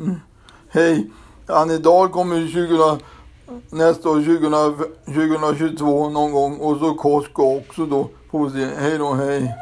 Mm. Hej. Annedal kommer 20, nästa år 20, 2022 någon gång och så Koska också då. Får vi se. Hej då, hej.